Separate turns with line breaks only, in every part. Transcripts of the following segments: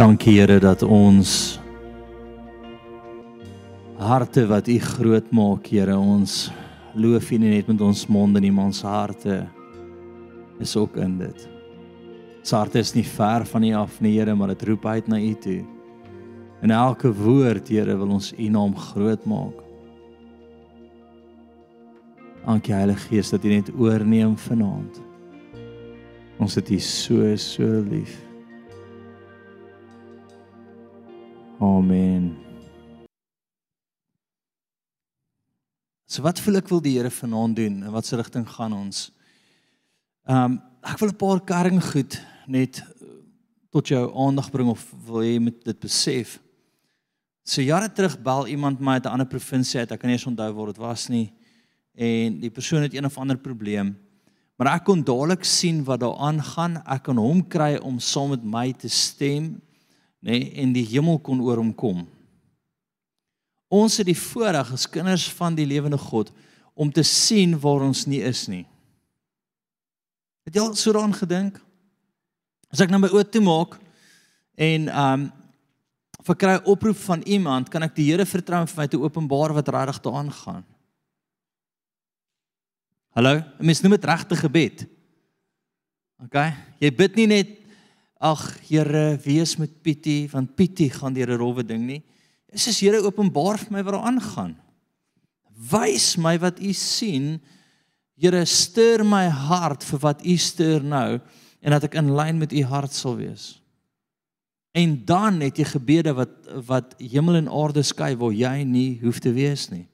Dankie Here dat ons harte wat U groot maak, Here, ons loof U nie net met ons monde nie, maar ons harte is ook in dit. Ons harte is nie ver van U af nie, Here, maar dit roep uit na U toe. En elke woord, Here, wil ons U naam groot maak. Dankie Heilige Gees dat U net oorneem vanaand. Ons het U so so lief. Amen. So wat voel ek wil die Here vanaand doen en wat se rigting gaan ons? Ehm um, ek wil 'n paar kering goed net tot jou aandag bring of wil jy met dit besef? So jare terug bel iemand my uit 'n ander provinsie uit. Ek kan nie eens onthou waar dit was nie. En die persoon het een of ander probleem. Maar ek kon dadelik sien wat daar aangaan. Ek kon hom kry om saam met my te stem nê nee, en die hemel kon oor hom kom. Ons het die voorreg as kinders van die lewende God om te sien waar ons nie is nie. Het jy al so daaraan gedink? As ek nou my oë toe maak en um verkry oproep van iemand, kan ek die Here vertrou om vir my te openbaar wat regtig daar aangaan. Hallo, mens noem dit regte gebed. OK? Jy bid nie net Ag Here, wees met Pietie want Pietie gaan deur 'n rowwe ding nie. Is Here openbaar vir my wat daar aangaan. Wys my wat U sien. Here, stuur my hart vir wat U stuur nou en dat ek in lyn met U hart sal wees. En dan het jy gebede wat wat hemel en aarde skei waar jy nie hoef te wees nie.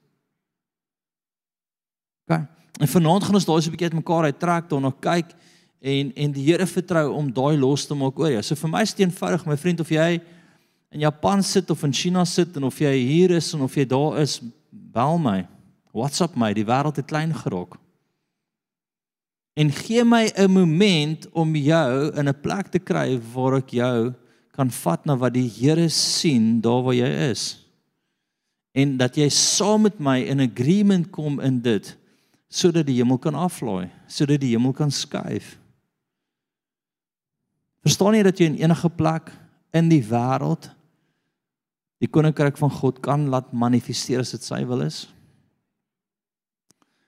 OK. En vanaand gaan ons daai so 'n bietjie uitmekaar uittrek, dan nog kyk en en die Here vertrou om daai los te maak oor jou. So vir my is dit eenvoudig, my vriend, of jy in Japan sit of in China sit en of jy hier is en of jy daar is, bel my. WhatsApp my, die wêreld het klein geraak. En gee my 'n moment om jou in 'n plek te kry waar ek jou kan vat na wat die Here sien daar waar jy is. En dat jy saam met my in agreement kom in dit sodat die hemel kan aflaai, sodat die hemel kan skuif. Verstaan jy dat jy in enige plek in die wêreld die koninkryk van God kan laat manifesteer as dit sy wil is?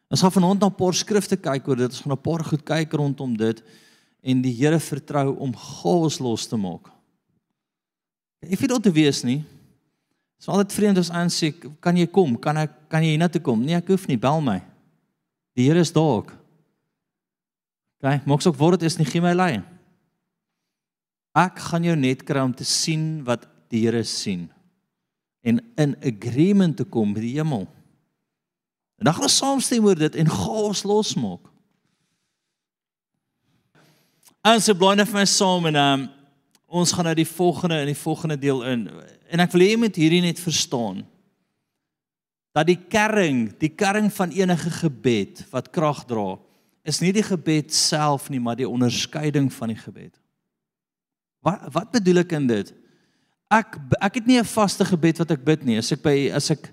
Ons gaan vanaand na 'n paar skrifte kyk oor dit. Ons gaan 'n paar goed kyk rondom dit en die Here vertrou om gaas los te maak. Ek weet dit te wees nie. Is altyd vreemd as aan sê, kan jy kom? Kan ek kan jy hiernatoe kom? Nee, ek hoef nie, bel my. Die Here is daar. OK, maak sop word dit is nie gee my lei. Ek gaan jou net kry om te sien wat die Here sien en in agreement te kom met die hemel. En dan gaan ons saamstem oor dit en gaas losmaak. Ons se blinde vir my saam en um, ons gaan nou die volgende in die volgende deel in en ek wil hê jy moet hierdie net verstaan dat die kerring, die kerring van enige gebed wat krag dra, is nie die gebed self nie, maar die onderskeiding van die gebed. Wat wat bedoel ek in dit? Ek ek het nie 'n vaste gebed wat ek bid nie. As ek by as ek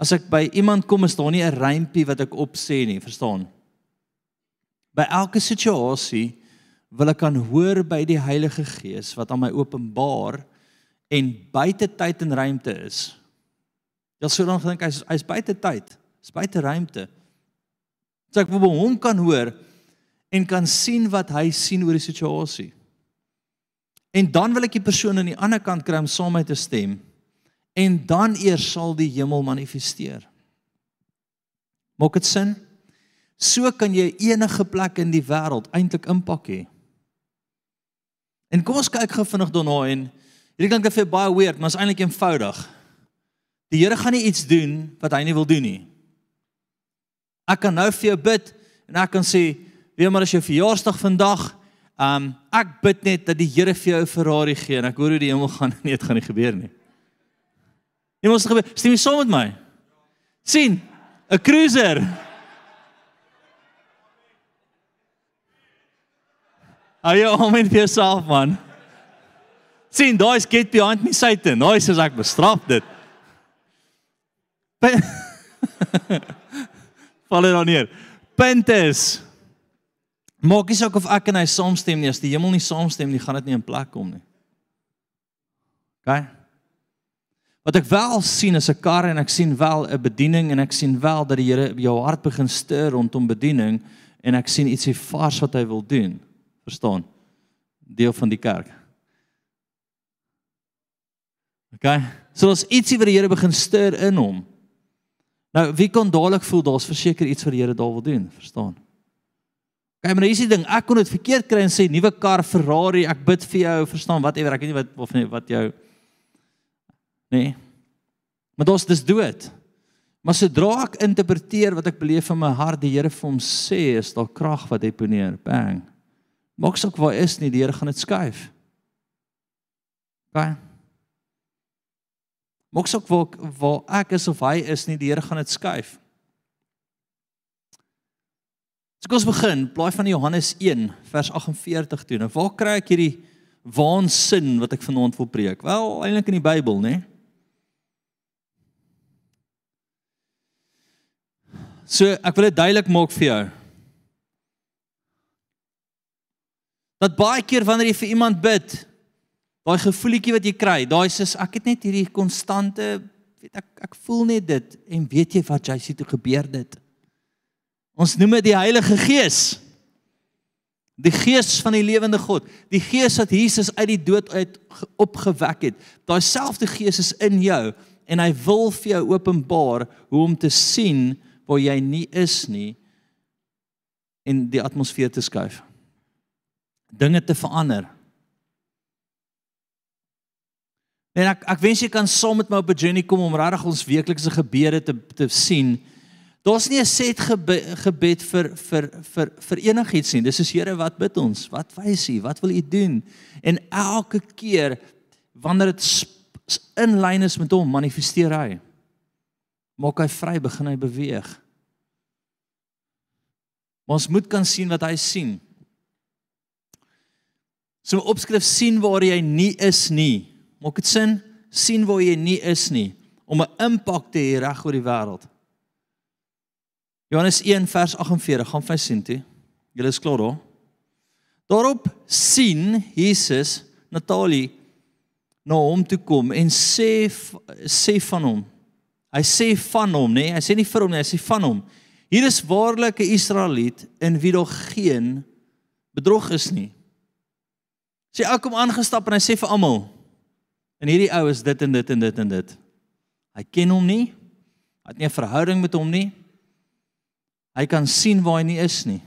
as ek by iemand kom is daar nie 'n rympie wat ek opsê nie, verstaan? By elke situasie wil ek kan hoor by die Heilige Gees wat aan my openbaar en buite tyd en ruimte is. Jy sou dan gedink hy's hy's buite tyd, is buite ruimte. So ek wil by hom kan hoor en kan sien wat hy sien oor die situasie. En dan wil ek die persoon aan die ander kant kry om saam met my te stem. En dan eers sal die hemel manifesteer. Maak dit sin? So kan jy enige plek in die wêreld eintlik impak hê. En kom ons kyk gou vinnig daarna en hierdie klink vir baie weird, maar is eintlik eenvoudig. Die Here gaan nie iets doen wat hy nie wil doen nie. Ek kan nou vir jou bid en ek kan sê, "Weet maar as jou verjaarsdag vandag, Um ek bid net dat die Here vir jou 'n Ferrari gee en ek hoor hoe die hemel gaan nee dit gaan nie gebeur nie. Jy moet gebeur. Stem jy saam met my? sien 'n cruiser. Are you home in yourself man? sien daai is get behind me Satan. Daai is ek bestraf dit. Val dit dan neer. Pentes. Maak nie saak of ek en hy saamstem nie, as die hemel nie saamstem nie, gaan dit nie in plek kom nie. OK? Wat ek wel sien is 'n kar en ek sien wel 'n bediening en ek sien wel dat die Here jou hart begin stir rondom bediening en ek sien ietsie vars wat hy wil doen. Verstaan? Deel van die kerk. OK? So ons ietsie wat die Here begin stir in hom. Nou, wie kon dadelik voel daar's verseker iets wat die Here daar wil doen, verstaan? Kyk, maar hier's die ding, ek kon dit verkeerd kry en sê nuwe kar Ferrari, ek bid vir jou, verstaan, whatever, ek weet nie wat of nie wat jou Nee. Maar dit is dis dood. Maar sodra ek interpreteer wat ek beleef in my hart, die Here vir hom sê, is daar krag wat deponeer. Bang. Maak saak waar is nie, die Here gaan dit skuif. Maak saak waar waar ek is of hy is nie, die Here gaan dit skuif. So kom ons begin, blaai van Johannes 1 vers 48 toe. Nou waar kry ek hierdie waansin wat ek vanaand wil preek? Wel, eintlik in die Bybel, né? So ek wil dit duidelik maak vir jou. Dat baie keer wanneer jy vir iemand bid, daai gevoelletjie wat jy kry, daai is ek het net hierdie konstante weet ek ek voel net dit en weet jy wat jy sê toe gebeur dit. Ons noem dit die Heilige Gees. Die Gees van die lewende God, die Gees wat Jesus uit die dood uit opgewek het. Daai selfde Gees is in jou en hy wil vir jou openbaar hoe om te sien waar jy nie is nie en die atmosfeer te skuif. Dinge te verander. En ek ek wens jy kan saam met my op 'n journey kom om regtig ons weeklikse gebede te te sien. Daar's nie 'n set gebed, gebed vir vir vir vir enigiets nie. Dis is Here, wat bid ons? Wat wys U? Wat wil U doen? En elke keer wanneer dit in lyn is met hom, manifesteer hy maak hy vry, begin hy beweeg. Maar ons moet kan sien wat hy sien. So opskrif sien waar jy nie is nie. Maak dit sin? sien waar jy nie is nie om 'n impak te hê reg oor die wêreld. Johannes 1 vers 48, gaan vir sien toe. Julle is klaar daar. Daarop sien Jesus Natalie na hom toe kom en sê sê van hom Hy sê van hom, nê? Nee? Hy sê nie vir hom nie, hy sê van hom. Hier is waarlik 'n Israeliet in wie daar geen bedrog is nie. Sê ek kom aangestap en hy sê vir almal en hierdie ou is dit en dit en dit en dit. Hy ken hom nie. Hy het nie 'n verhouding met hom nie. Hy kan sien waar hy nie is nie.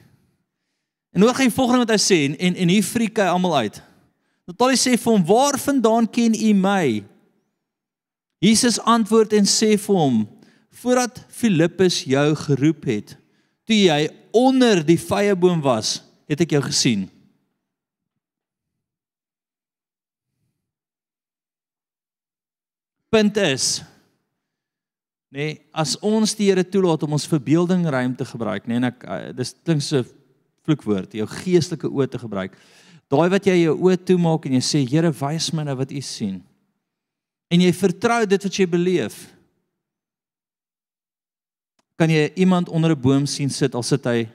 En hoor geen volgende wat hy sê en en, en hier friek hy almal uit. Natalie sê vir hom: "Waar vandaan ken u my?" Jesus antwoord en sê vir hom: "Voordat Filippus jou geroep het, toe jy onder die vyeboom was, het ek jou gesien." Punt is nee, as ons die Here toelaat om ons verbeelding ruimte gebruik, nee, en ek eh, dis klink so vloekwoord, jou geestelike oë te gebruik. Daai wat jy jou oë toemaak en jy sê Here, wys my nou wat U sien. En jy vertrou dit wat jy beleef. Kan jy iemand onder 'n boom sien sit al sit hy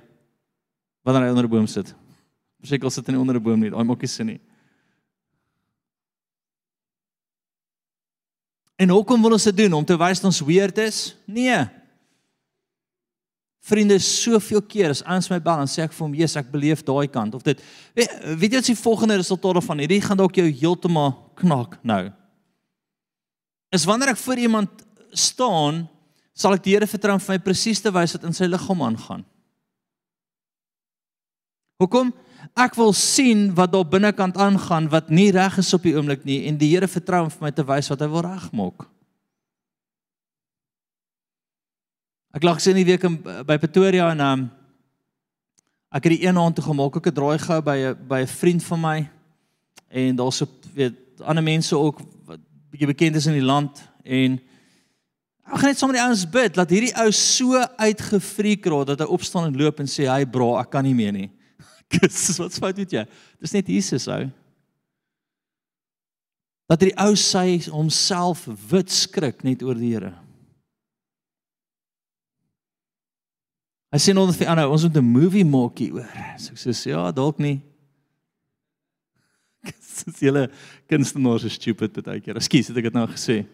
wanneer hy onder 'n boom sit? Verseker sit hy onder 'n boom nie daai maak nie sin nie en hoekom wil ons dit doen? Om te wys dat ons weird is? Nee. Vriende soveel keer as ons my bel en sê ek vir hom Jesus ek beleef daai kant of dit. Weet, weet jy wat die volgende resultaat van hierdie? Gaan dalk jou heeltemal knak nou. Is wanneer ek voor iemand staan, sal ek die Here vertrou om vir my presies te wys wat in sy liggaam aangaan. Hoekom? Ek wil sien wat daar binnekant aangaan wat nie reg is op die oomblik nie en die Here vertrou om vir my te wys wat hy wil regmaak. Ek lag sien die week in, by Pretoria en um, ek het die een aand toe gemaak ook 'n draai gehou by 'n by 'n vriend van my en daar's so weet ander mense ook wat bietjie bekend is in die land en ek gaan net saam met die ouens bid dat hierdie ou so uitgefreek raak dat hy opstaan en loop en sê hy bra, ek kan nie meer nie. Dis wat's fout met jou? Dis net Jesus ou. Dat die ou sy homself wit skrik net oor die Here. Hy sê nou vir Anna, ons moet 'n movie maak hier oor. So ek sê ja, dalk nie. Dis julle kunstenaars is stupid baie keer. Ekskuus, het ek dit nou gesê?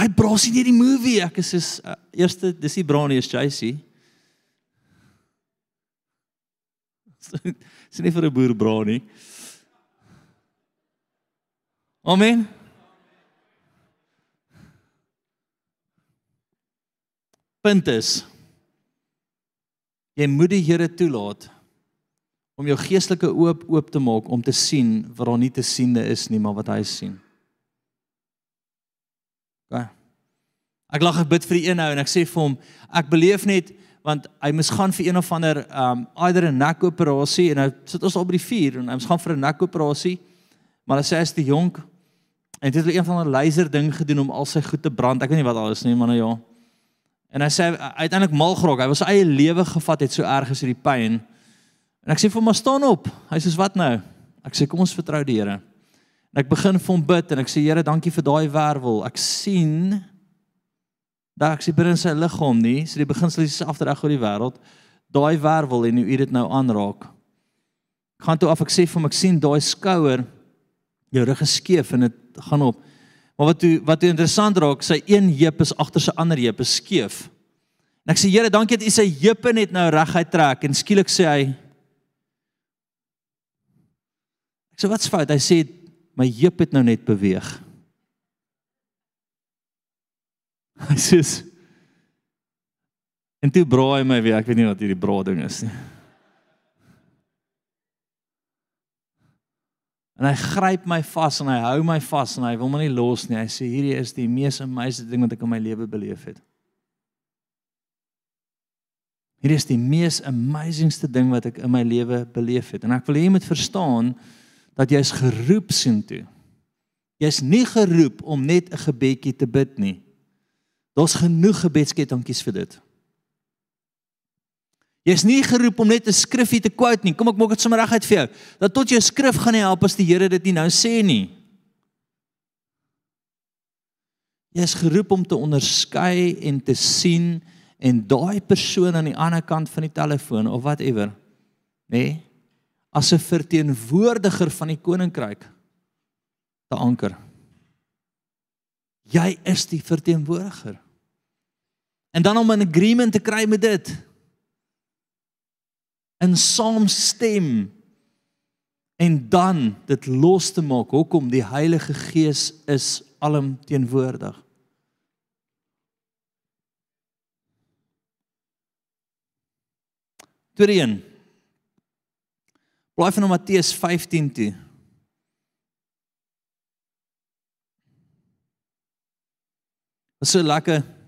Hy bros in hierdie movie. Ek is is uh, eerste dis die Brownie is JC. Sien nie vir 'n boer Brownie. Amen. Punt is jy moet die Here toelaat om jou geestelike oop oop te maak om te sien wat daar nie te siende is nie, maar wat hy sien. OK. Ek lag ek bid vir die een nou en ek sê vir hom, ek beleef net want hy moes gaan vir een of ander um either 'n nekoperasie en nou sit ons al by die vuur en hy moes gaan vir 'n nekoperasie. Maar hy sê hy's te jonk en dit het een van 'n laser ding gedoen om al sy goed te brand. Ek weet nie wat alles nie, maar nou ja. En hy sê uiteindelik mal grok. Hy was sy eie lewe gevat het so erg as hierdie pyn. En ek sê vir hom, "Maar staan op." Hy sê, "Wat nou?" Ek sê, "Kom ons vertrou die Here." En ek begin vir hom bid en ek sê, "Here, dankie vir daai wervel. Ek sien dat ek sien binne sy liggaam nie, so die beginsel is afdreg oor die wêreld. Daai wervel en hoe u dit nou aanraak." Ek gaan toe af ek sê vir hom, "Ek sien daai skouer jou rug geskeef en dit gaan op." Maar wat toe wat toe interessant raak, sy een heup is agter sy ander heup is skeef. En ek sê Here, dankie dat U sy heupe net nou reguit trek en skielik sê hy Ek sê wat's fout? Hy sê my heup het nou net beweeg. Hy sê En toe braai hy my weer. Ek weet nie wat hierdie braai ding is nie. En hy gryp my vas en hy hou my vas en hy wil my nie los nie. Hy sê hierdie is die mees amazing ding wat ek in my lewe beleef het. Hierdie is die mees amazingste ding wat ek in my lewe beleef het. En ek wil hê jy moet verstaan dat jy's geroep sien toe. Jy's nie geroep om net 'n gebedjie te bid nie. Daar's genoeg gebedskettinkies vir dit. Jy's nie geroep om net 'n skrifgie te quote nie. Kom ek maak dit sommer reguit vir jou. Dat tot jou skrif gaan help as die Here dit nie nou sê nie. Jy's geroep om te onderskei en te sien en daai persoon aan die ander kant van die telefoon of whatever, nê? Nee, as 'n verteenwoordiger van die koninkryk te anker. Jy is die verteenwoordiger. En dan om 'n agreement te kry met dit. In saamstem en dan dit los te maak hoekom die Heilige Gees is alomteenwoordig. Tweede een Blaai van Matteus 15 toe. Dit is so lekker.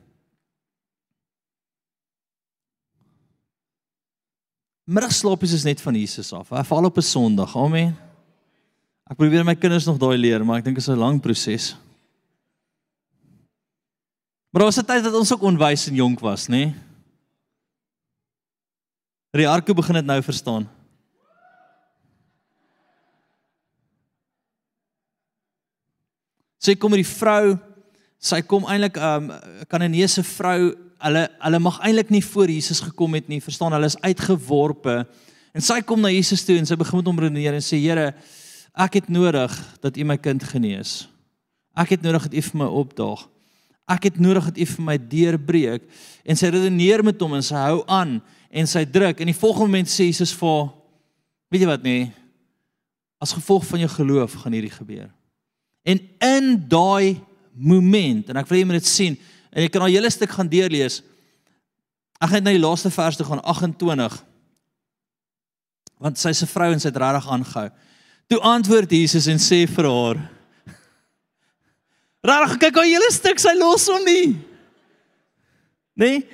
Middagslaapies is net van Jesus af. Hy val op 'n Sondag. Amen. Ek probeer my kinders nog daai leer, maar ek dink dit is 'n lang proses. Maar daar was 'n tyd dat ons ook onwys en jonk was, nê? Nee? Riarko begin dit nou verstaan. Sy kom met die vrou. Sy kom eintlik 'n um, Kananeese vrou. Hulle hulle mag eintlik nie voor Jesus gekom het nie. Verstaan, hulle is uitgeworpe. En sy kom na Jesus toe en sy begin met hom redeneer en sê: "Here, ek het nodig dat U my kind genees. Ek het nodig dat U vir my opdaag. Ek het nodig dat U vir my deurbreek." En sy redeneer met hom en sy hou aan en sy druk. En die volgende oomblik sê Jesus vir: "Weet jy wat nie? As gevolg van jou geloof gaan hierdie gebeur." En in daai moment en ek wil jy moet dit sien en jy kan al hele stuk gaan deurlees. Ek gaan net na die laaste vers toe gaan 28. Want sy se vrou en sy het regtig aangehou. Toe antwoord Jesus en sê vir haar: "Regtig, kyk al hele stuk sy los hom nie." Nee?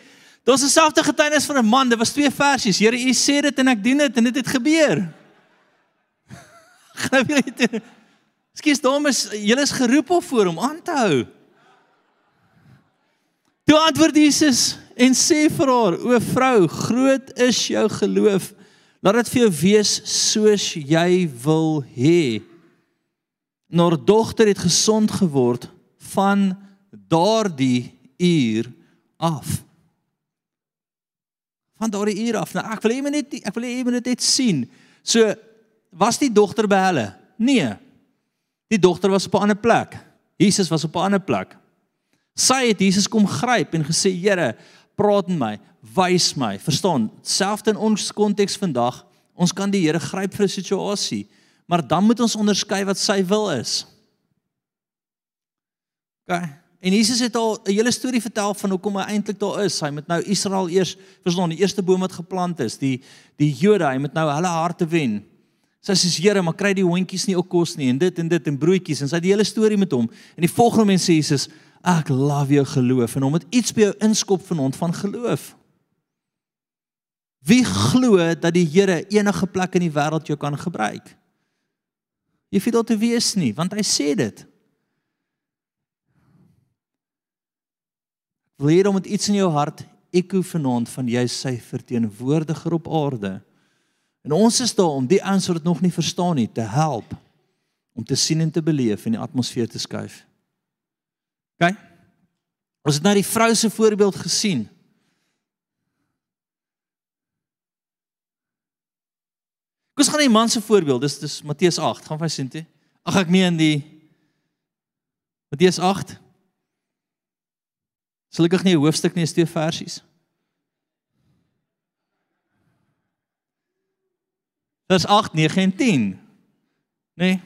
Daar's 'n selfde getuienis van 'n man, dit was twee versies. Here, u sê dit en ek doen dit en dit het gebeur. Gaan jy dit Skus dames, julle is geroep om voor hom aan te hou. Toe antwoord Jesus en sê vir haar: "O vrou, groot is jou geloof. Laat dit vir jou wees soos jy wil hê." Haar dogter het gesond geword van daardie uur af. Van daardie uur af. Nou ek wil hê jy net ek wil hê jy moet dit net sien. So was die dogter by hulle? Nee. Die dogter was op 'n ander plek. Jesus was op 'n ander plek. Sy het Jesus kom gryp en gesê: "Here, praat met my, wys my." Verstaan? Selfs in ons konteks vandag, ons kan die Here gryp vir 'n situasie, maar dan moet ons onderskei wat sy wil is. OK. En Jesus het al 'n hele storie vertel van hoekom hy eintlik daar is. Hy moet nou Israel eers, verstaan, die eerste boom wat geplant is, die die Jode, hy moet nou hulle harte wen. Sy sê: "Here, maar kry die hondjies nie ook kos nie en dit en dit en broodjies." En sy het die hele storie met hom. En die volgende mens sê Jesus: "Ek love jou geloof." En hom het iets by jou inskop vanaand van geloof. Wie glo dat die Here enige plek in die wêreld jou kan gebruik? Jy hoef dit te wees nie, want hy sê dit. Wil jy hom met iets in jou hart ekko vanaand van jy sy verteenwoordiger op aarde? En ons is daar om die ouens wat dit nog nie verstaan nie te help om te sien en te beleef en die atmosfeer te skuif. OK? Ons het nou die vrou se voorbeeld gesien. Kom ons gaan na die man se voorbeeld. Dis dis Matteus 8. Gaan vir sien toe. Ag ek meen die Matteus 8 Gelukkig nie 'n hoofstuk nie, is twee versies. Vers 8, 9 en 10. Nee.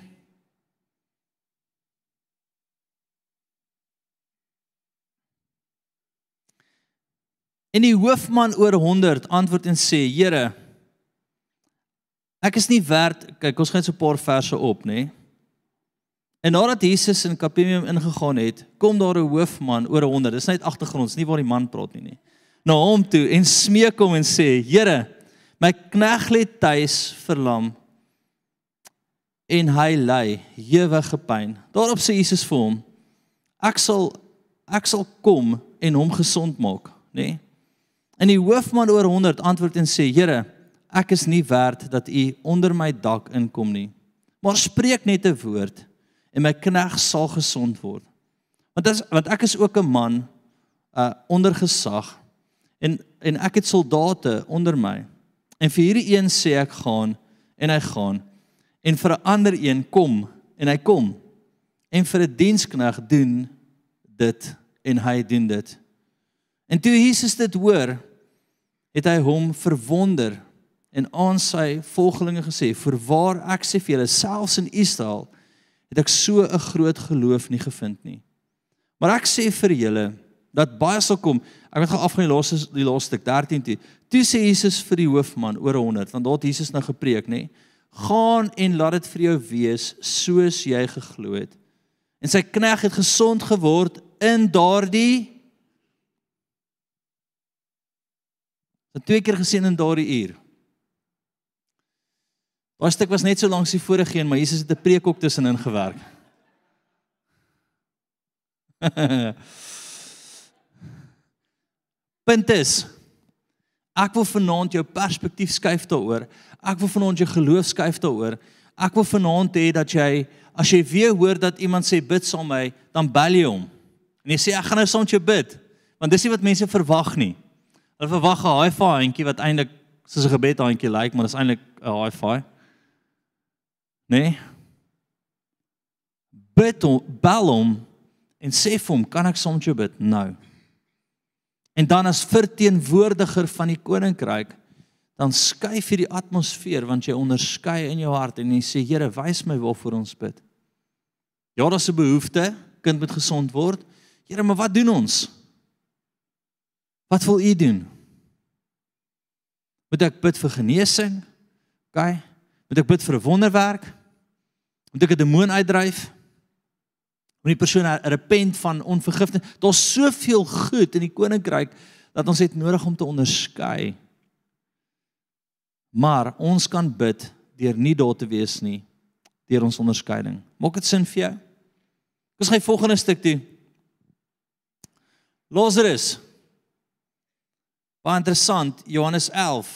En die hoofman oor 100 antwoord en sê: "Here, ek is nie werd, kyk, ons gaan net so 'n paar verse op, nê?" Nee. En nadat Jesus in Kapernaum ingegaan het, kom daar 'n hoofman oor 100. Dis net agtergronds, nie waar die man praat nie nie. Na hom toe en smeek hom en sê: "Here, my knegg lê tuis verlam en hy ly ewige pyn." Daarop sê Jesus vir hom: "Ek sal ek sal kom en hom gesond maak, nê?" Nee? En die hoofman oor 100 antwoord en sê: "Here, ek is nie werd dat u onder my dak inkom nie. Maar spreek net 'n woord." en my knegg sal gesond word. Want as want ek is ook 'n man uh onder gesag en en ek het soldate onder my. En vir hierdie een sê ek gaan en hy gaan en vir 'n ander een kom en hy kom. En vir 'n dienskneg doen dit en hy doen dit. En toe Jesus dit hoor, het hy hom verwonder en aan sy volgelinge gesê: "Voorwaar ek sê vir julle, selfs in Israel het ek so 'n groot geloof nie gevind nie. Maar ek sê vir julle dat baie sal kom. Ek het gaan afgaan die laaste die laaste stuk 13 toe. Toe sê Jesus vir die hoofman oor 100, want daar het Jesus nou gepreek, nê? Gaan en laat dit vir jou wees soos jy geglo het. En sy knegg het gesond geword in daardie Het twee keer gesien in daardie uur. Daai stuk was net so lank as die vorige een, maar Jesus het 'n preek ook tussenin gewerk. Punt is ek wil vanaand jou perspektief skuif daaroor. Ek wil vanaand jou geloof skuif daaroor. Ek wil vanaand hê dat jy as jy weer hoor dat iemand sê bid saam my, dan bel jy hom. En jy sê ek gaan nou saam met jou bid, want dis nie wat mense verwag nie. Hulle verwag 'n high five handjie wat eintlik soos 'n gebed handjie lyk, like, maar dis eintlik 'n high five? Nee? Bid hom, bel hom en sê vir hom, kan ek soms jou bid nou? En dan as verteenwoordiger van die koninkryk, dan skuif jy die atmosfeer want jy onderskei in jou hart en jy sê Here, wys my waarvoor ons bid. Ja, daar's 'n behoefte, kind moet gesond word. Here, maar wat doen ons? Wat wil u doen? Moet ek bid vir genesing? OK. Moet ek bid vir 'n wonderwerk? Moet ek 'n demoon uitdryf? Moet die persoon repent van onvergifnis? Daar's soveel goed in die koninkryk dat ons het nodig om te onderskei. Maar ons kan bid deur nie daar te wees nie deur ons onderskeiding. Maak dit sin vir jou? Ons gaan volgende stuk toe. Lazarus. Baie interessant, Johannes 11.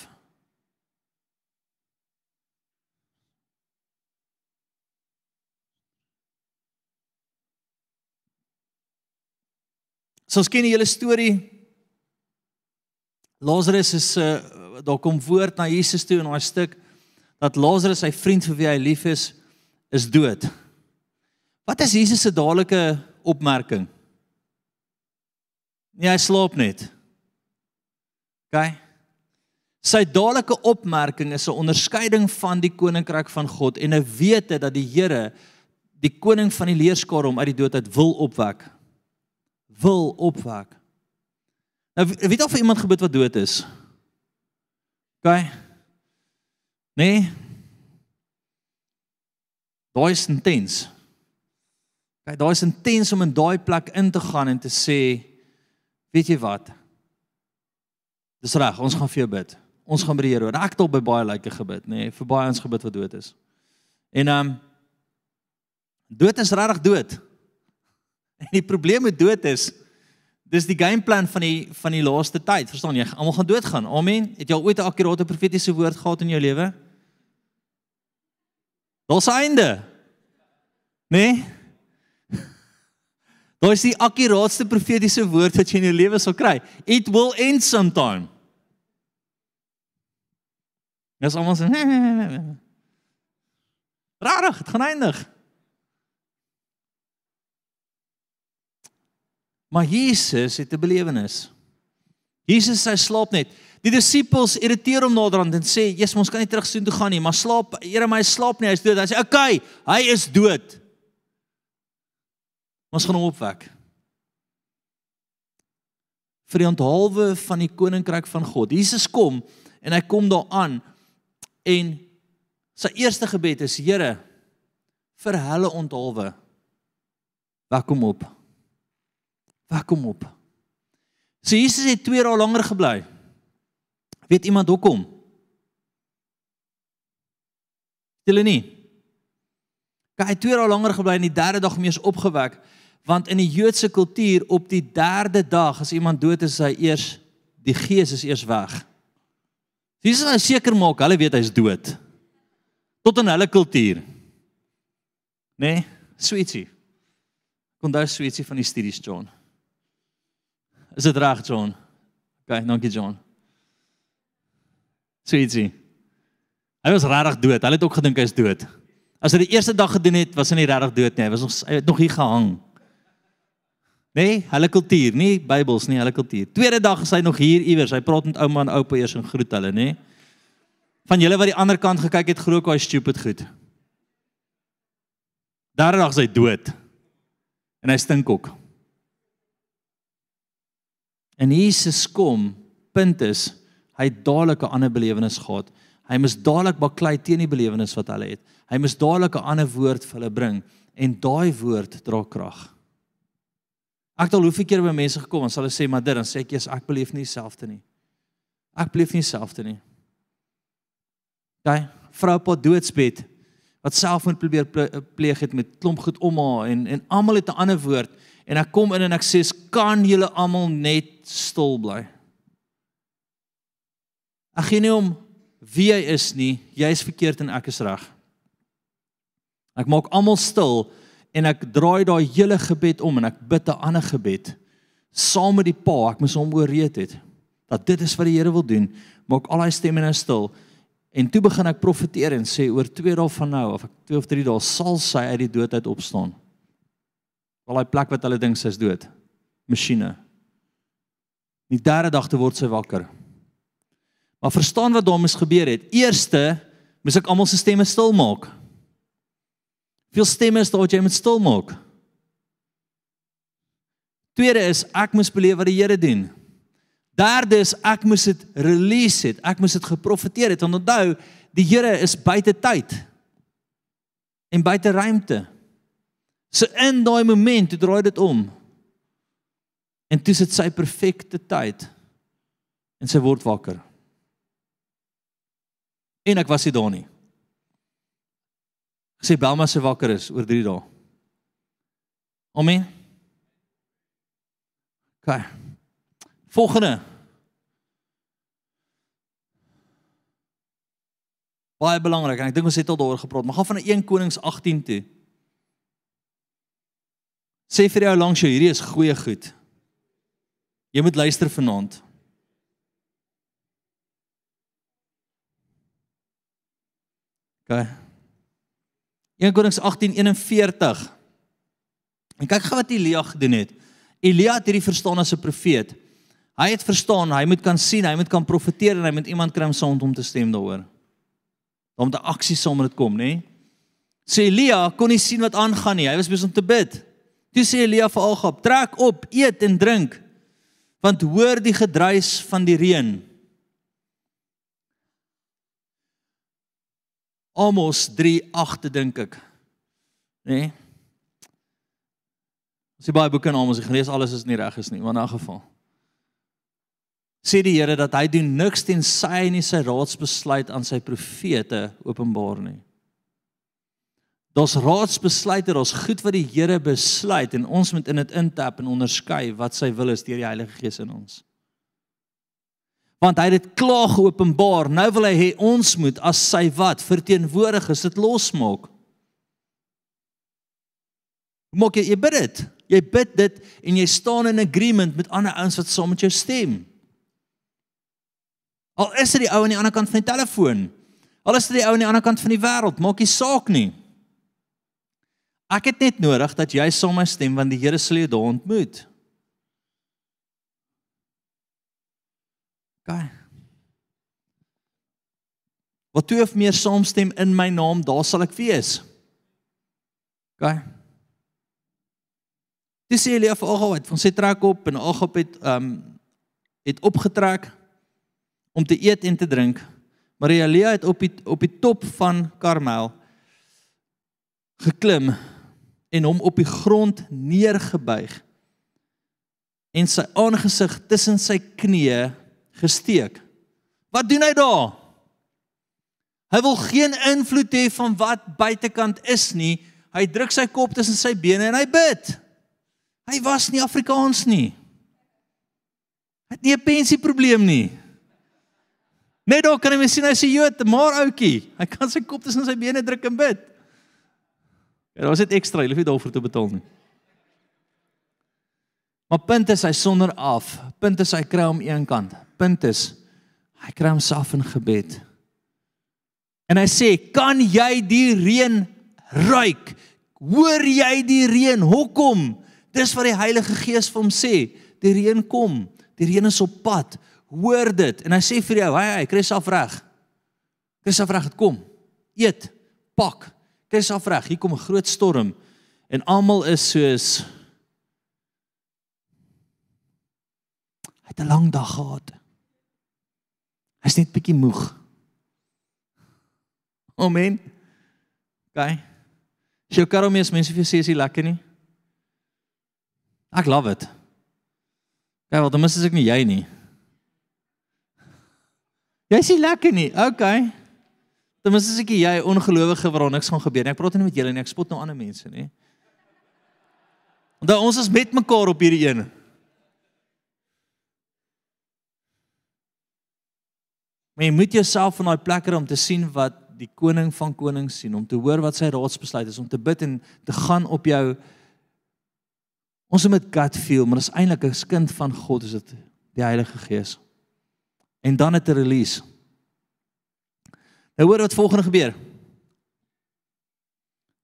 So ons ken die hele storie. Lazarus is uh, daar kom woord na Jesus toe in daai stuk dat Lazarus sy vriend vir wie hy lief is, is dood. Wat is Jesus se dadelike opmerking? Nee, hy slaap net. OK. Sy dadelike opmerking is 'n onderskeiding van die koninkryk van God en 'n wete dat die Here die koning van die leerskare om uit die dood uit wil opwek. Wil opwek. Nou weet al vir iemand gebid wat dood is. OK. Nee. Daai is intens. OK, daai is intens om in daai plek in te gaan en te sê, weet jy wat? Dis reg, ons gaan vir jou bid. Ons gaan by die Here. Ek het al by baie lyke gebid, nê, nee, vir baie ons gebid wat dood is. En ehm um, dood is regtig dood. En die probleem met dood is dis die gameplan van die van die laaste tyd. Verstaan jy? Almal gaan doodgaan. Amen. Het jy al ooit 'n akkurate profetiese woord gehad in jou lewe? Daar's einde. Nê? Nee? Daar is die akkuraatste profetiese woord wat jy in jou lewe sal kry. It will end sometime. Dis almal sê. Rarig, dit gaan eindig. Maar Jesus het 'n belewenis. Jesus hy slaap net. Die disippels irriteer hom naderhand en sê: "Jesus, ons kan nie terug soheen toe gaan nie, maar slaap, Here, my slaap nie, hy is dood." Hy sê: "Oké, okay, hy is dood." Ons gaan hom opwek. Vir die onthaalwe van die koninkryk van God. Jesus kom en hy kom daar aan En sy eerste gebed is: Here, vir hulle onthaalwe. Wag kom op. Wag kom op. So Jesus het 2 dae langer gebly. Weet iemand hoekom? Hulle nie. Hy het 2 dae langer gebly en die derde dag mees opgewek want in die Joodse kultuur op die derde dag as iemand dood is, hy eers die gees is eers weg. Jesus wil seker maak hulle weet hy's dood. Tot in hulle kultuur. Né? Nee, sweetie. Kon daai sweetie van die studies John. Is dit reg John? OK, dankie John. Sweetie. Hy was regtig dood. Hulle het ook gedink hy's dood. As hy die eerste dag gedoen het, was hy nie regtig dood nie. Hy was nog hy het nog hier gehang. Nee, hulle kultuur, nie Bybels nie, hulle kultuur. Tweede dag is hy nog hier iewers. Hy praat met ouma en oupa eers en groet hulle, nê? Van julle wat die ander kant gekyk het, glo ek hy stupid goed. Derde dag is hy dood. En hy stink ook. En Jesus kom, punt is, hy het dadelik 'n ander belewenis gehad. Hy moes dadelik baklei teen die belewenis wat hulle het. Hy moes dadelik 'n ander woord vir hulle bring en daai woord dra krag. Ek het al hoeveel keer by mense gekom en hulle sê maar dit dan sê ek eers ek beleef nie dieselfde nie. Ek beleef nie dieselfde nie. Daai vrou op doodsbed wat self moet probeer pleeg het met klomp goed om haar en en almal het 'n ander woord en ek kom in en ek sê kan julle almal net stil bly. Ek gee nie om wie hy is nie, jy is verkeerd en ek is reg. Ek maak almal stil en ek draai daai hele gebed om en ek bid 'n ander gebed saam met die pa. Ek moes hom ooreed het dat dit is wat die Here wil doen. Maak al daai stemme nou stil. En toe begin ek profeteer en sê oor 2 dae van nou of ek 2 of 3 dae sal sy uit die dood uit opstaan. Al daai plek wat hulle dink sy is dood masjiene. Die derde dag te word sy wakker. Maar verstaan wat daar moes gebeur het. Eerste moes ek almal se stemme stil maak Veel stemme is daar wat jy moet stil maak. Tweede is ek moes beleef wat die Here doen. Derde is ek moes dit release het. Ek moes dit geprofeteer het. Want onthou, die Here is buite tyd en buite ruimte. So in daai oomblik toe draai dit om. En dis dit sy perfekte tyd. En sy word wakker. En ek was nie daar nie gesê Belma se wakker is oor 3 dae. Amen. OK. Volgende. Baie belangrik en ek dink ons het al daaroor gepraat, maar gaan van 1 Konings 18 toe. Sê vir jou langs jou hierdie is goeie goed. Jy moet luister vanaand. OK. 1 Konings 18:41. En kyk gou wat Elia gedoen het. Elia het hierdie verstaan as 'n profeet. Hy het verstaan, hy moet kan sien, hy moet kan profeteer en hy moet iemand kry om saam hom te stem daaroor. Om te aksie saam met dit kom, nê? Sê Elia kon nie sien wat aangaan nie. Hy was besig om te bid. Toe sê Elia vir Agab: "Trek op, eet en drink, want hoor die gedruis van die reën." Amos 3:8 dink ek. Nê? Nee? As jy baie boeke in Amos gelees, alles is nie reg is nie, maar in 'n geval. Sê die Here dat hy doen niks teen sy en sy raadsbesluit aan sy profete openbaar nie. Dis raadsbesluite, dis goed wat die Here besluit en ons moet in dit intap en onderskei wat sy wil is deur die Heilige Gees in ons want hy het dit klaar geopenbaar. Nou wil hy hê ons moet as sy wat verteenwoordigers dit losmaak. Maak jy, jy bid dit. Jy bid dit en jy staan in agreement met ander ouens wat saam met jou stem. Al is dit die ou aan die ander kant van die telefoon. Al is dit die ou aan die ander kant van die wêreld, maak nie saak nie. Ek het net nodig dat jy saam met my stem want die Here sal jou daar ontmoet. Okay. Wat twee of meer saamstem in my naam, daar sal ek wees. Okay. Dis sê Elia vir Agab van sy trek op en Agab het ehm um, het opgetrek om te eet en te drink. Maar Elia het op die op die top van Karmel geklim en hom op die grond neergebuig en sy aangesig tussen sy knieë gesteek. Wat doen hy daar? Hy wil geen invloed hê van wat buitekant is nie. Hy druk sy kop tussen sy bene en hy bid. Hy was nie Afrikaans nie. Hy het nie 'n pensieprobleem nie. Net daar kan jy sien hy's 'n Jood, maar ouetjie, hy kan sy kop tussen sy bene druk en bid. Ja, daar was dit ekstra, jy hoef nie daarvoor te betaal nie. Maar punt is hy sonder af. Punt is hy kry hom een kant punt is hy kry homself in gebed. En hy sê, "Kan jy die reën ruik? Hoor jy die reën? Hoekom?" Dis wat die Heilige Gees vir hom sê. Die reën kom. Die reën is op pad. Hoor dit. En hy sê vir jou, "Hey, hey, kry self reg. Kry self reg, dit kom. Eet, pak. Kry self reg. Hier kom 'n groot storm." En almal is soos Hy het 'n lang dag gehad. Hy's net bietjie moeg. Amen. OK. Sy karou mes mense vir sê is lekker nie. Ek love it. Kyk, wat dan mis ek nie jy nie. Jy sê lekker nie. OK. Dan mis ek jy ongelowige waar niks gaan gebeur nie. Ek praat nie met julle nie. Ek spot nou ander mense nie. Want ons is met mekaar op hierdie een. Maar jy moet jouself van daai plek kry om te sien wat die koning van konings sien, om te hoor wat sy raadsbesluit is, om te bid en te gaan op jou Ons moet God feel, maar is eintlik 'n kind van God, is dit die Heilige Gees. En dan het 'n release. Nou hoor wat volgende gebeur.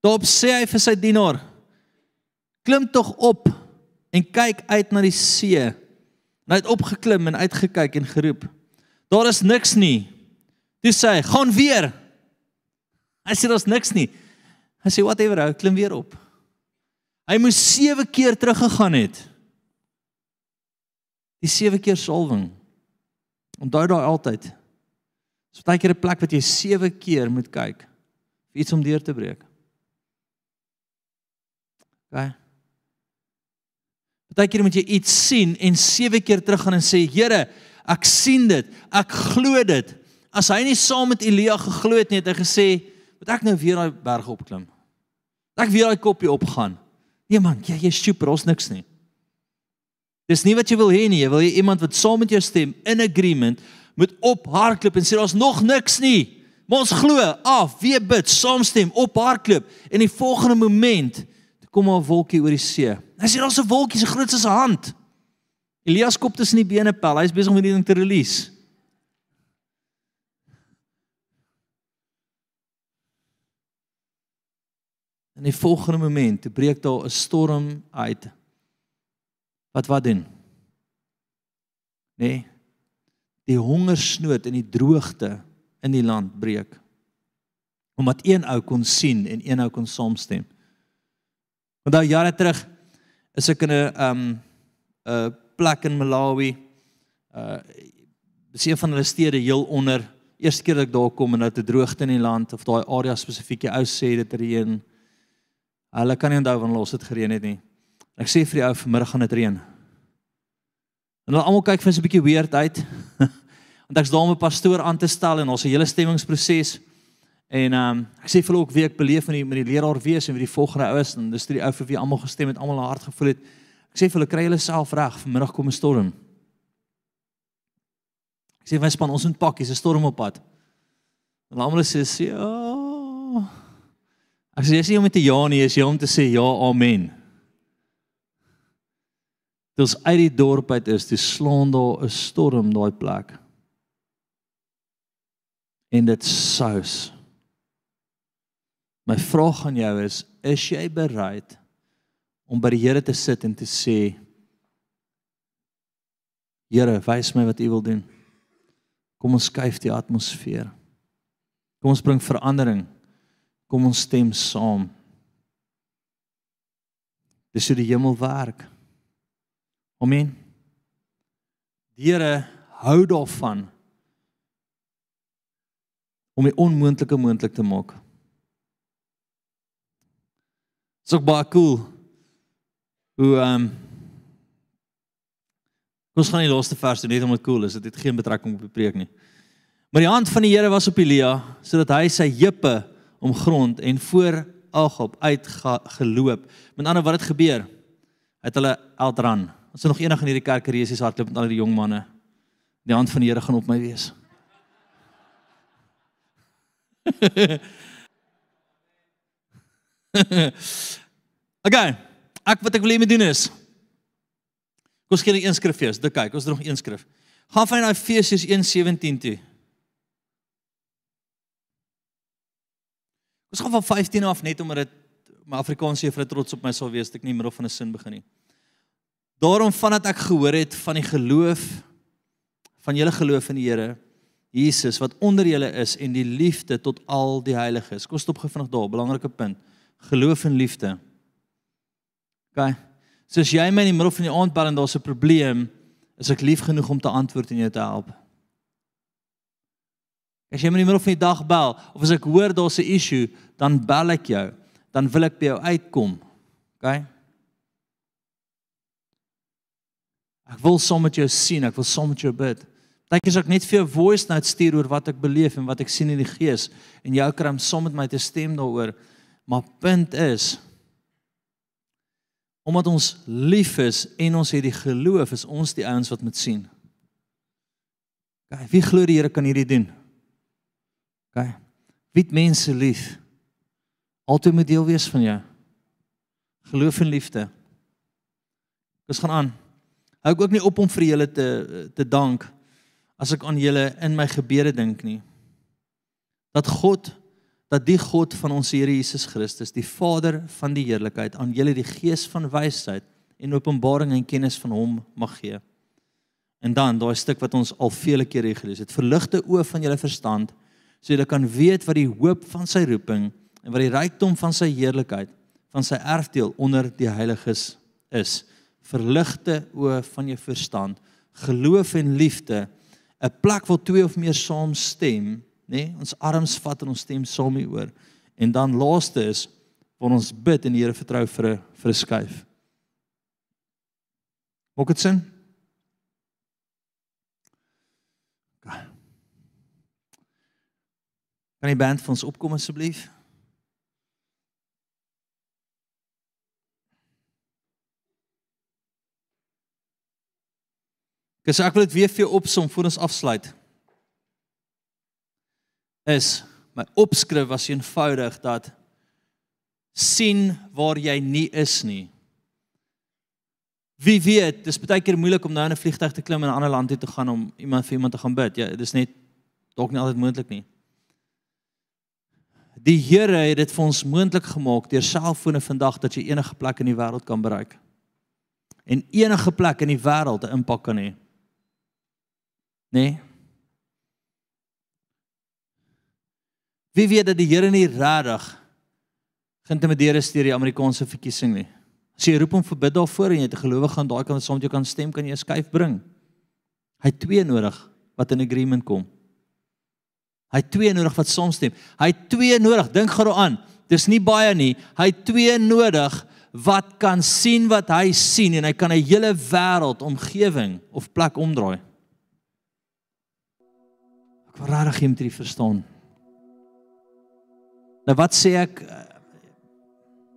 Daarop sê hy vir sy dienaar: "Klim tog op en kyk uit na die see." En hy het opgeklim en uitgekyk en geroep: Daar is niks nie. Toe sê hy, "Gaan weer." Hy sê daar's niks nie. Hy sê whatever, hy klim weer op. Hy moes 7 keer teruggegaan het. Die 7 keer salwing. Onthou daai altyd. Dis baie keer 'n plek wat jy 7 keer moet kyk vir iets om deur te breek. OK. Baie keer moet jy iets sien en 7 keer teruggaan en sê, "Here, Ek sien dit. Ek glo dit. As hy nie saam met Elia geglo het nie, het hy gesê, "Moet ek nou weer daai berg opklim? Ek weer daai koppie opgaan." Nee man, jy jy's super, ons niks nie. Dis nie wat jy wil hê nie. Jy wil hê iemand wat saam met jou stem in agreement moet ophardloop en sê daar's nog niks nie. Maar ons glo af, wie bid, saamstem, ophardloop en die volgende oomblik kom 'n wolkie oor die see. Hy sê daar's 'n wolkie so groot soos 'n hand. Elias kop tussen die bene pel. Hy's besig om hierdie ding te release. In die volgende oomblik te breek daar 'n storm uit. Wat wat doen? Nee. Die hongersnood en die droogte in die land breek. Omdat een ou kon sien en een ou kon saamstem. Want daai jare terug is ek in 'n um 'n plek in Malawi. Uh dis een van hulle stede heel onder. Eerste keer dat ek daar kom en nou te droogte in die land of daai area spesifiek jy ou sê dit reën. Hulle kan nie onthou wanneer los dit gereën het nie. Ek sê vir die ou vanmiddag gaan dit reën. En hulle almal kyk vir 'n bietjie weird uit. Want ek's daar om 'n pastoor aan te stel en ons 'n hele stemmingsproses. En ehm um, ek sê vir hulle ook wie ek beleef met die met die leraar wees en wie die volgende ou is en dis die ou vir wie almal gestem het, almal hard gevoel het. Ek sê vir hulle kry hulle self reg, vanmiddag kom 'n storm. Ek sê my span ons moet pak, hier's 'n storm op pad. En almal sê ja. Ek sê jy sê om te ja nie, is jy om te sê ja, amen. Dis uit die dorp uit is, dis slaan daar 'n storm daai plek. En dit sous My vraag aan jou is, is jy bereid om by die Here te sit en te sê Here, wys my wat U wil doen. Kom ons skuif die atmosfeer. Kom ons bring verandering. Kom ons stem saam. Dis hoe die hemel werk. Amen. Die Here hou daarvan om die onmoontlike moontlik te maak. Dis ook baie cool. Hoe ehm um, Ons gaan die laaste vers doen net om dit cool is. Dit het geen betrekking op die preek nie. Maar die hand van die Here was op Elia sodat hy sy heupe omgrond en voor Agab uitgeloop. Met ander wat het gebeur? Het hulle Eldran. Ons is nog eendag in hierdie kerk reisies hardloop met al die jong manne. Die hand van die Here gaan op my wees. okay. Ek wat ek wil hê moet doen is Kom skien een skrif vir ons. Dit kyk, ons het nog een skrif. Gaan van Efesiërs 1:17 toe. Ons gaan van 15 af net omdat dit my Afrikaans sê vir trots op my sal wees, ek nie middel van 'n sin begin nie. Daarom vandat ek gehoor het van die geloof van julle geloof in die Here Jesus wat onder julle is en die liefde tot al die heiliges. Kom stop gou vinnig daar, belangrike punt geloof en liefde. OK. So as jy my in die middel van die aand bel en daar's 'n probleem, is ek lief genoeg om te antwoord en jou te help. As jy my in die middel van die dag bel of as ek hoor daar's 'n issue, dan bel ek jou. Dan wil ek by jou uitkom. OK? Ek wil saam met jou sien, ek wil saam met jou bid. Partykeer as ek net vir jou voice note stuur oor wat ek beleef en wat ek sien in die gees en jou kry om saam met my te stem daaroor. Maar punt is omdat ons lief is en ons het die geloof, is ons die ouens wat moet sien. OK, wie glo die Here kan hierdie doen? OK. Wie het mense lief? Altyd moet deel wees van jou. Geloof en liefde. Ons gaan aan. Hou ek ook nie op om vir julle te te dank as ek aan julle in my gebede dink nie. Dat God dat die God van ons Here Jesus Christus, die Vader van die heerlikheid, aan julle die gees van wysheid en openbaring en kennis van hom mag gee. En dan daai stuk wat ons al vele kere gelees het, verligte oë van julle verstand sodat julle kan weet wat die hoop van sy roeping en wat die rykdom van sy heerlikheid van sy erfdeel onder die heiliges is. Verligte oë van jou verstand, geloof en liefde, 'n plek waar twee of meer saam stem nê? Nee, ons arms vat en ons stem saam hieroor. En dan laaste is waar ons bid en die Here vertrou vir 'n vir 'n skuif. Maak dit sin? Kan die band vir ons opkom asseblief? Ges ek wil dit weer vir jou opsom voor ons afsluit is my opskrif was eenvoudig dat sien waar jy nie is nie. Wie weet, dis baie keer moeilik om nou in 'n vliegtuig te klim en 'n ander land toe te gaan om iemand vir iemand te gaan bid. Ja, dis net dalk nie altyd moontlik nie. Die Here het dit vir ons moontlik gemaak deur selfone vandag dat jy enige plek in die wêreld kan bereik. En enige plek in die wêreld 'n impak kan hê. Nee. Wie weet dat die Here nie regtig geïntimideer is deur die Amerikaanse verkiesing nie. As jy roep hom vir bid daarvoor en jy het 'n gelowige aan daai kant wat saam met jou kan stem, kan jy 'n skuif bring. Hy het twee nodig wat in agreement kom. Hy het twee nodig wat saamstem. Hy het twee nodig, dink gou daaraan. Dis nie baie nie. Hy het twee nodig wat kan sien wat hy sien en hy kan 'n hele wêreld omgewing of plek omdraai. Ek wil regtig hom drie verstaan. Nou wat sê ek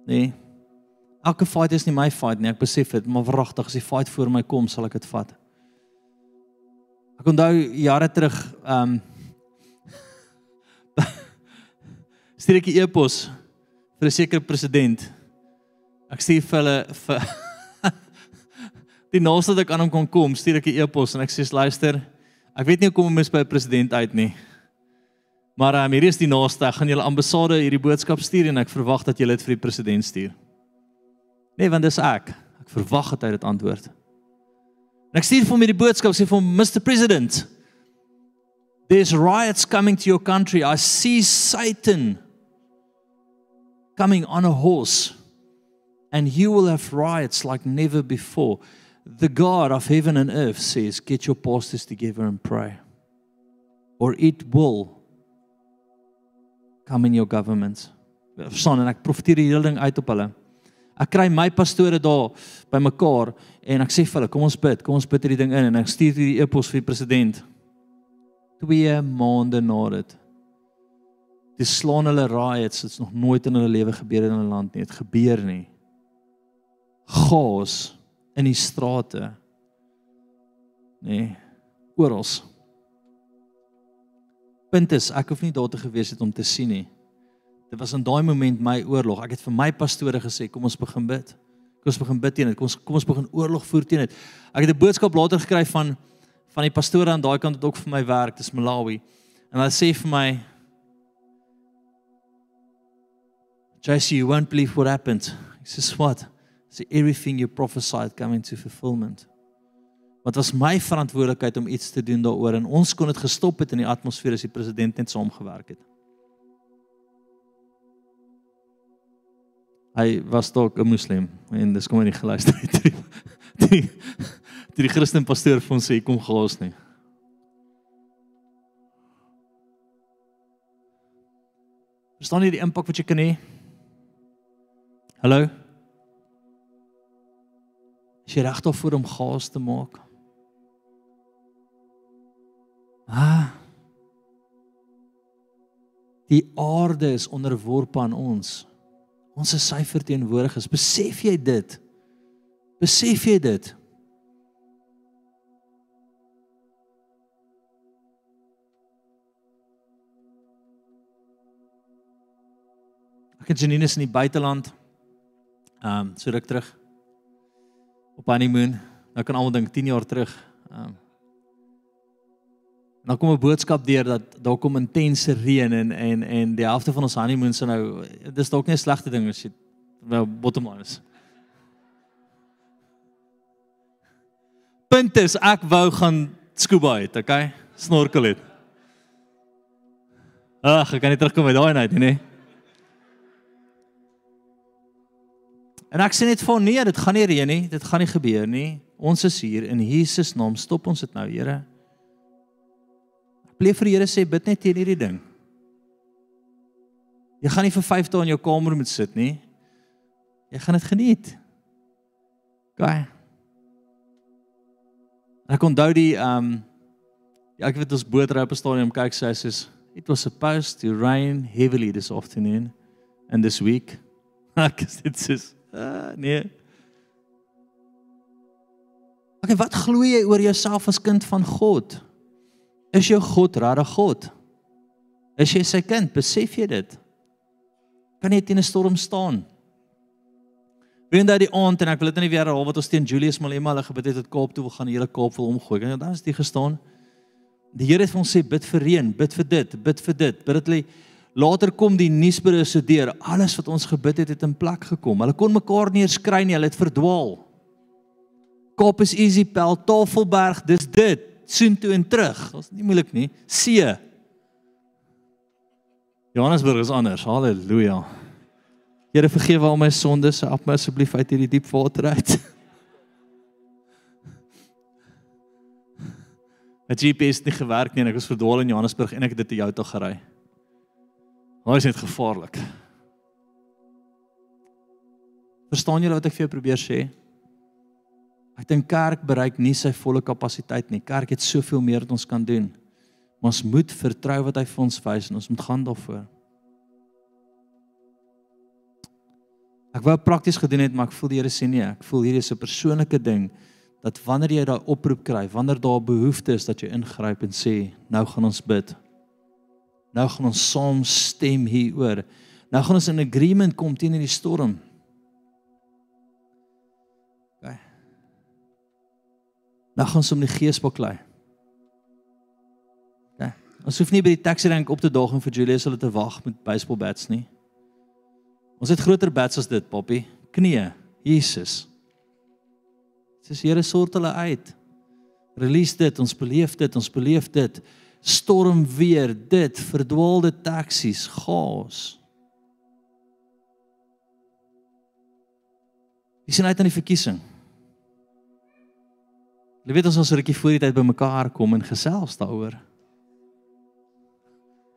nee. Elke fight is nie my fight nie. Ek besef dit, maar wragtig as die fight voor my kom, sal ek dit vat. Ek onthou jare terug, ehm um, stuur ek 'n e-pos vir 'n sekere president. Ek stuur vir hulle vir die naaste wat ek aan hom kon kom, stuur ek 'n e-pos en ek sê luister, ek weet nie hoe kom om mis by 'n president uit nie. Maar um, hier is die naaste, ek gaan julle ambassade hierdie boodskap stuur en ek verwag dat julle dit vir die president stuur. Nee, want dis ek. Ek verwag dat hy dit antwoord. En ek stuur vir hom hierdie boodskap sê vir Mr President, there's riots coming to your country. I see Satan coming on a horse, and you will have riots like never before. The God of heaven and earth says, Get your pastors together and pray, or it will come in your government. Verstaan en ek profeteer die hele ding uit op hulle. Ek kry my pastore daar by mekaar en ek sê vir hulle, kom ons bid, kom ons bid hierdie ding in en ek stuur hierdie e-pos vir die president. 2 maande na dit Dis slaan hulle riots, dit's nog nooit in hulle lewe gebeur in hulle land nie. Dit gebeur nie. Gas in die strate. Nee, oral. Punt is, ek hoef nie daar te gewees het om te sien nie. Dit was in daai oomblik my oorlog. Ek het vir my pastore gesê, kom ons begin bid. Kom ons begin bid teen dit. Kom ons kom ons begin oorlog voer teen dit. Ek het 'n boodskap later gekry van van die pastore aan daai kant wat ook vir my werk, dis Malawi. En hulle sê vir my, JC, you won't believe what happened. He says, What? Say everything you prophesied coming to fulfillment. Wat was my verantwoordelikheid om iets te doen daaroor en ons kon dit gestop het in die atmosfeer as die president net saamgewerk het. Hy was dalk 'n moslim en dis kom hy nie geluister het die die, die Christen pastoor vir ons sê kom gas nie. Verstaan jy die impak wat jy kan hê? Hallo. Is jy reg daarvoor om gas te maak? Ah. Die aarde is onderworpe aan ons. Ons is sy verteenwoordigers. Besef jy dit? Besef jy dit? Ek het Janine in die buiteland Ehm um, so ruk terug op honeymoon. Nou kan almal dink 10 jaar terug. Ehm um, Nou kom 'n boodskap deur dat daar kom intense reën en en en die helfte van ons honeymoon se nou dis dalk nie 'n slegte ding as jy wel bottom line is. Punt is ek wou gaan scuba uit, okay? Snorkel het. Ag, ek kan nie terugkom by daai net nie, nee. En ek sê net vir nee, dit gaan nie reën nie, dit gaan nie gebeur nie. Ons is hier in Jesus naam. Stop ons dit nou, Here. Pleeg vir die Here sê bid net teen hierdie ding. Jy gaan nie vir 5 dae in jou kamer moet sit nie. Jy gaan dit geniet. Gaai. Ek onthou die ehm um, ja, ek weet ons bootry op 'n stadium kyk sê hy sê it was supposed to rain heavily this afternoon and this week. Ek sê dit is Uh, nee. Okay, wat glo jy oor jouself as kind van God? Is jou God regtig God? Is jy sy kind? Besef jy dit? Kan jy teen 'n storm staan? Wen daai die aand en ek wil dit nie weer herhaal wat ons teen Julius Malema hulle gebid het tot Kaap toe wil gaan die hele Kaap wil omgooi. En dan is dit gestaan. Die Here het vir ons sê bid vir reën, bid vir dit, bid vir dit, bid dat hulle Later kom die nuusberusse deur. Alles wat ons gebid het, het in plek gekom. Hulle kon mekaar nie eens kry nie, hulle het verdwaal. Kop is easy pel, Tafelberg, dis dit. Soontoe en terug. Dit is nie moeilik nie. See. Johannesburg is anders. Halleluja. Here vergewe al my sondes, help my asseblief uit hierdie diep water uit. My GPS het nie gewerk nie en ek was verdwaal in Johannesburg en ek het dit te jou toe gery. Daai is net gevaarlik. Verstaan julle wat ek vir jou probeer sê? Ek dink kerk bereik nie sy volle kapasiteit nie. Kerk het soveel meer wat ons kan doen. Ons moet vertrou wat hy vir ons wys en ons moet gaan daarvoor. Ek wou prakties gedoen het, maar ek voel die Here sê nee, ek voel hierdie is 'n persoonlike ding dat wanneer jy daai oproep kry, wanneer daar behoefte is dat jy ingryp en sê, nou gaan ons bid. Nou gaan ons saam stem hieroor. Nou gaan ons in agreement kom teen hierdie storm. Nou gaan ons om die gees baklei. OK. Ons hoef nie by die taxi rank op te daag en vir Julius hulle te wag met baseball bats nie. Ons het groter bats as dit, Poppy. Knie. Jesus. Dis Here sort hulle uit. Release dit, ons beleef dit, ons beleef dit. Storm weer, dit verdwaalde taksies, gas. Wie sien uit aan die verkiesing? Jy weet ons ons rukkie voor die tyd bymekaar kom en gesels daaroor.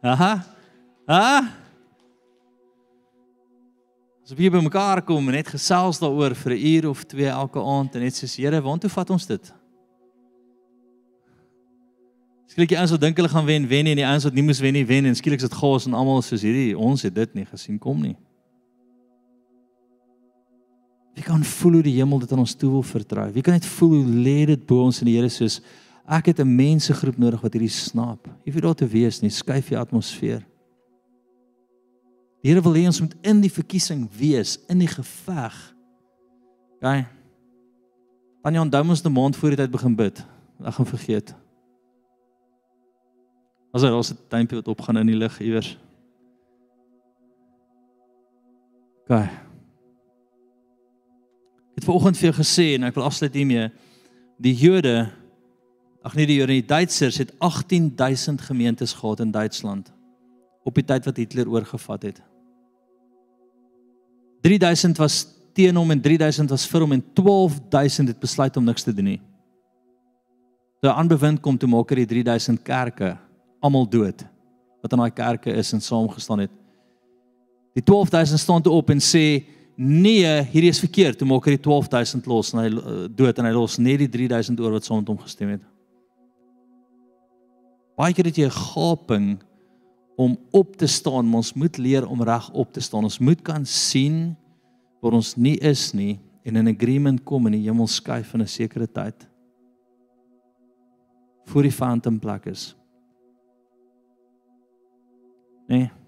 Aha. Ah. As we by mekaar kom en net gesels daaroor vir 'n uur of twee elke aand en net sê Here, waartoe vat ons dit? Skielik die ouens wat dink hulle gaan wen, wen nie en die ouens wat nie moes wen nie, wen en skielik is dit chaos en almal soos hierdie, ons het dit nie gesien kom nie. Wie kan voel hoe die hemel dit aan ons toe wil vertrou? Wie kan net voel hoe lê dit bo ons in die Here soos ek het 'n mensegroep nodig wat hierdie snap. Jy hoef daar te wees nie, skuif die atmosfeer. Die Here wil hê ons moet in die verkiesing wees, in die geveg. OK. Dan jy onthou ons die maand voor die tyd begin bid. Ek gaan vergeet. As daar 'n tuimpie wat opgaan in die lig iewers. OK. Ek het vanoggend vir jou gesê en ek wil afsluit hiermee. Die Jode Ag nee die Jode, die Duitsers het 18000 gemeentes gehad in Duitsland op die tyd wat Hitler oorgevat het. 3000 was teen hom en 3000 was vir hom en 12000 het besluit om niks te doen nie. Toe aanbewind kom toe maak hy die 3000 kerke almal dood wat in daai kerke is en saamgestaan het. Die 12000 staan toe op en sê nee, hierdie is verkeerd. Toe maak hy die 12000 los en hy uh, dood en hy los net die 3000 oor wat saam met hom gestem het. Baie keer het jy 'n gaping om op te staan, ons moet leer om reg op te staan. Ons moet kan sien waar ons nie is nie en in agreement kom in die hemel skuif in 'n sekere tyd. Voor die phantom plek is. Nee.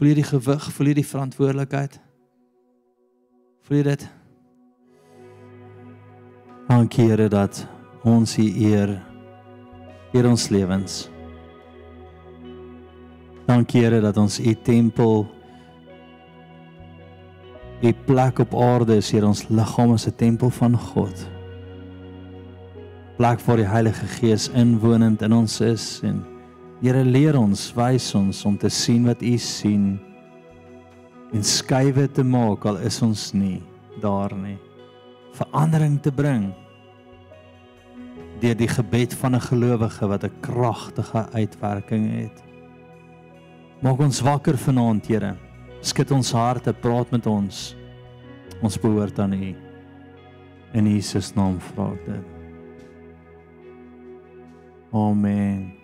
Voel jy die gewig, voel jy die verantwoordelikheid? Voel jy dit? Dankie Here dat ons hier eer in ons lewens. Dankie Here dat ons u tempel u plek op aarde is hier ons liggaam is 'n tempel van God. Plek vir die Heilige Gees inwonend in ons is en Here leer ons, wys ons om te sien wat u sien en skuwe te maak al is ons nie daar nie. Verandering te bring deur die gebed van 'n gelowige wat 'n kragtige uitwerking het. Maak ons wakker vanaand, Here. Skud ons harte, praat met ons. Ons behoort aan U. In Jesus naam vra ek dit. Amen.